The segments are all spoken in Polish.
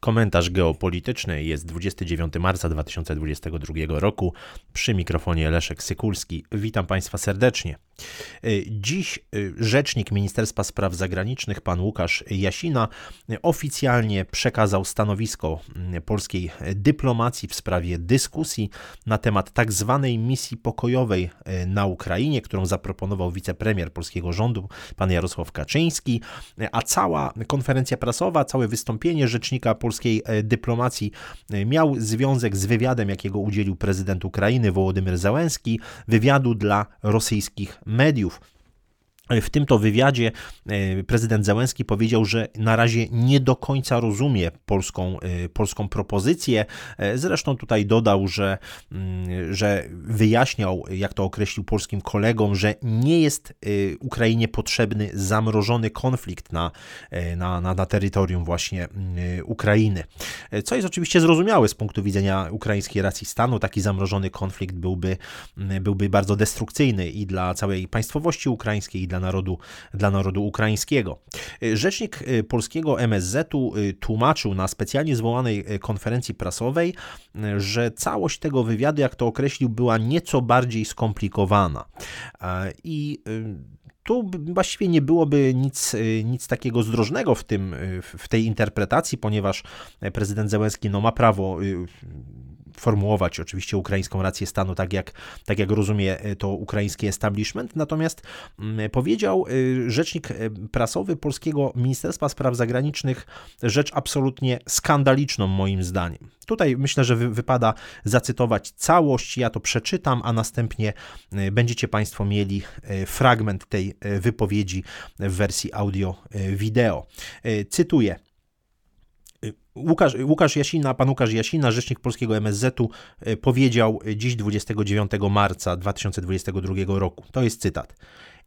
Komentarz geopolityczny jest 29 marca 2022 roku. Przy mikrofonie Leszek Sykulski. Witam Państwa serdecznie. Dziś rzecznik Ministerstwa Spraw Zagranicznych, pan Łukasz Jasina, oficjalnie przekazał stanowisko polskiej dyplomacji w sprawie dyskusji na temat tak zwanej misji pokojowej na Ukrainie, którą zaproponował wicepremier polskiego rządu, pan Jarosław Kaczyński, a cała konferencja prasowa, całe wystąpienie rzecznika polskiej e, dyplomacji e, miał związek z wywiadem, jakiego udzielił prezydent Ukrainy Wołodymyr Załęski, wywiadu dla rosyjskich mediów. W tym to wywiadzie e, prezydent Zełenski powiedział, że na razie nie do końca rozumie polską, e, polską propozycję. E, zresztą tutaj dodał, że, mm, że wyjaśniał, jak to określił polskim kolegom, że nie jest Ukrainie potrzebny zamrożony konflikt na, na, na, na terytorium właśnie mm, Ukrainy. Co jest oczywiście zrozumiałe z punktu widzenia ukraińskiej racji stanu. Taki zamrożony konflikt byłby, mm, byłby bardzo destrukcyjny i dla całej państwowości ukraińskiej, i dla narodu, dla narodu ukraińskiego. Rzecznik y, polskiego MSZ-u y, tłumaczył na specjalnie zwołanej y, konferencji prasowej, że całość tego wywiadu, jak to określił, była nieco bardziej skomplikowana. I tu właściwie nie byłoby nic, nic takiego zdrożnego w, tym, w tej interpretacji, ponieważ prezydent Zełenski no, ma prawo formułować oczywiście ukraińską rację stanu, tak jak, tak jak rozumie e, to ukraiński establishment. Natomiast mm, powiedział e, rzecznik e, prasowy polskiego Ministerstwa Spraw Zagranicznych rzecz absolutnie skandaliczną, moim zdaniem. Tutaj myślę, że wypada zacytować całość, ja to przeczytam, a następnie będziecie Państwo mieli fragment tej wypowiedzi w wersji audio-wideo. Cytuję. Łukasz, Łukasz Jasina, pan Łukasz Jasina, rzecznik polskiego MSZ-u, e, powiedział dziś 29 marca 2022 roku. To jest cytat.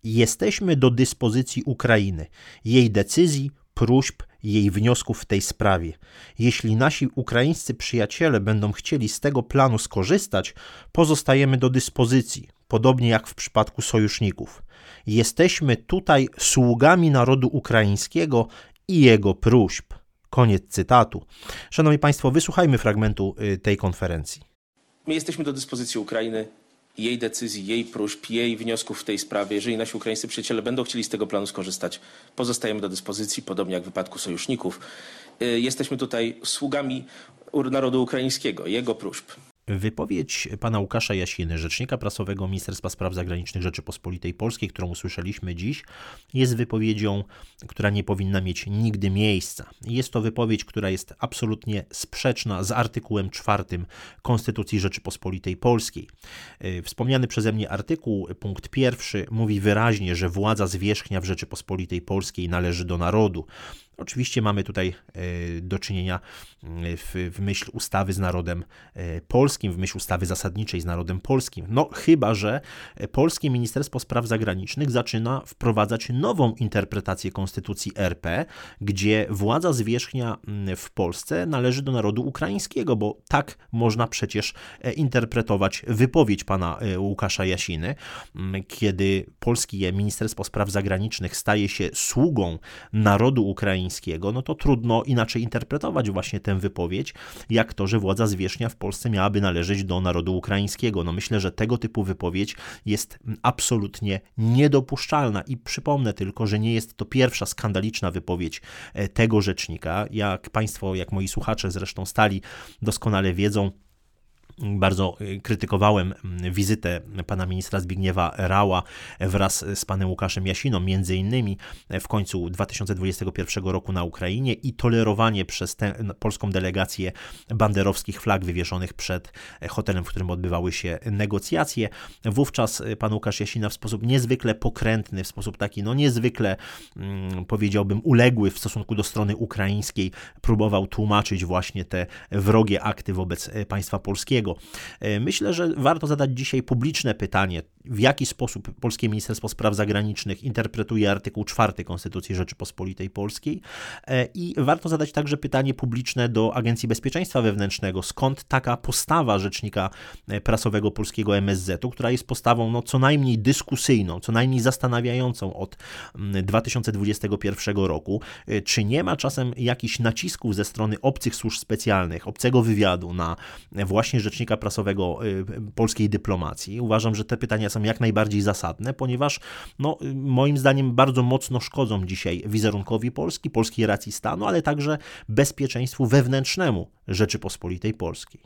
Jesteśmy do dyspozycji Ukrainy, jej decyzji, próśb, jej wniosków w tej sprawie. Jeśli nasi ukraińscy przyjaciele będą chcieli z tego planu skorzystać, pozostajemy do dyspozycji, podobnie jak w przypadku sojuszników. Jesteśmy tutaj sługami narodu ukraińskiego i jego próśb. Koniec cytatu. Szanowni Państwo, wysłuchajmy fragmentu y, tej konferencji. My jesteśmy do dyspozycji Ukrainy, jej decyzji, jej próśb, jej wniosków w tej sprawie. Jeżeli nasi ukraińscy przyjaciele będą chcieli z tego planu skorzystać, pozostajemy do dyspozycji, podobnie jak w wypadku sojuszników. Y, jesteśmy tutaj sługami narodu ukraińskiego, jego próśb. Wypowiedź pana Łukasza Jasiny, rzecznika prasowego Ministerstwa Spraw Zagranicznych Rzeczypospolitej Polskiej, którą usłyszeliśmy dziś, jest wypowiedzią, która nie powinna mieć nigdy miejsca. Jest to wypowiedź, która jest absolutnie sprzeczna z artykułem 4 Konstytucji Rzeczypospolitej Polskiej. E, wspomniany przeze mnie artykuł, punkt pierwszy, mówi wyraźnie, że władza zwierzchnia w Rzeczypospolitej Polskiej należy do narodu. Oczywiście mamy tutaj e, do czynienia e, w, w, myśl ustawy z narodem e, polskim, w myśl ustawy zasadniczej z narodem polskim. No, chyba że polskie Ministerstwo Spraw Zagranicznych zaczyna wprowadzać nową interpretację Konstytucji RP, gdzie władza zwierzchnia w Polsce należy do narodu ukraińskiego, bo tak można przecież interpretować wypowiedź pana Łukasza Jasiny, kiedy polskie Ministerstwo Spraw Zagranicznych staje się sługą narodu ukraińskiego ukraińskiego, no to trudno inaczej interpretować właśnie tę wypowiedź, jak to, że władza zwierzchnia w Polsce miałaby należeć do narodu ukraińskiego. No myślę, że tego typu wypowiedź jest absolutnie niedopuszczalna i przypomnę tylko, że nie jest to pierwsza skandaliczna wypowiedź e, tego rzecznika. Jak Państwo, jak moi słuchacze zresztą stali, doskonale wiedzą, bardzo y, krytykowałem mm, wizytę pana ministra Zbigniewa Rała wraz z panem Łukaszem Jasiną, między innymi w końcu 2021 roku na Ukrainie i tolerowanie przez tę polską delegację banderowskich flag wywieszonych przed hotelem, w którym odbywały się negocjacje. Wówczas pan Łukasz Jasina w sposób niezwykle pokrętny, w sposób taki no niezwykle mm, powiedziałbym uległy w stosunku do strony ukraińskiej próbował tłumaczyć właśnie te wrogie akty wobec państwa polskiego. E, myślę, że warto zadać dzisiaj publiczne pytanie, w jaki sposób Polskie Ministerstwo Spraw Zagranicznych interpretuje artykuł 4 Konstytucji Rzeczypospolitej Polskiej. I warto zadać także pytanie publiczne do Agencji Bezpieczeństwa Wewnętrznego, skąd taka postawa rzecznika prasowego polskiego MSZ-u, która jest postawą no, co najmniej dyskusyjną, co najmniej zastanawiającą od 2021 mm, roku. Czy nie ma czasem jakichś nacisków ze strony obcych służb specjalnych, obcego wywiadu na właśnie rzecznika prasowego polskiej dyplomacji? Uważam, że te pytania są jak najbardziej zasadne, ponieważ no, moim zdaniem bardzo mocno szkodzą dzisiaj wizerunkowi Polski, polskiej racji stanu, ale także bezpieczeństwu wewnętrznemu Rzeczypospolitej Polskiej.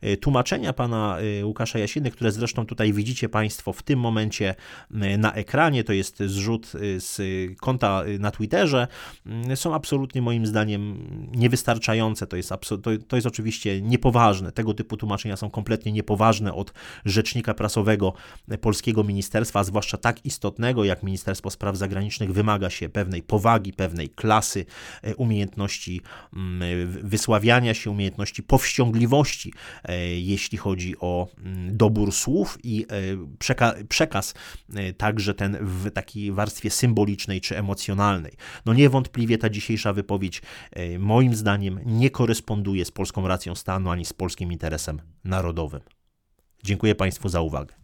E, tłumaczenia pana e, Łukasza Jasiny, które zresztą tutaj widzicie Państwo w tym momencie e, na ekranie, to jest zrzut z konta na Twitterze, są absolutnie moim zdaniem niewystarczające. To jest, to, to jest oczywiście niepoważne. Tego typu tłumaczenia są kompletnie niepoważne od rzecznika prasowego polskiego ministerstwa, a zwłaszcza tak istotnego jak Ministerstwo Spraw Zagranicznych wymaga się pewnej powagi, pewnej klasy, umiejętności mm, wysławiania się, umiejętności powściągliwości jeśli chodzi o mm, dobór słów i e, przekaz e, także ten w takiej warstwie symbolicznej czy emocjonalnej. No niewątpliwie ta dzisiejsza wypowiedź moim zdaniem nie koresponduje z polską racją stanu ani z polskim interesem narodowym. Dziękuję Państwu za uwagę.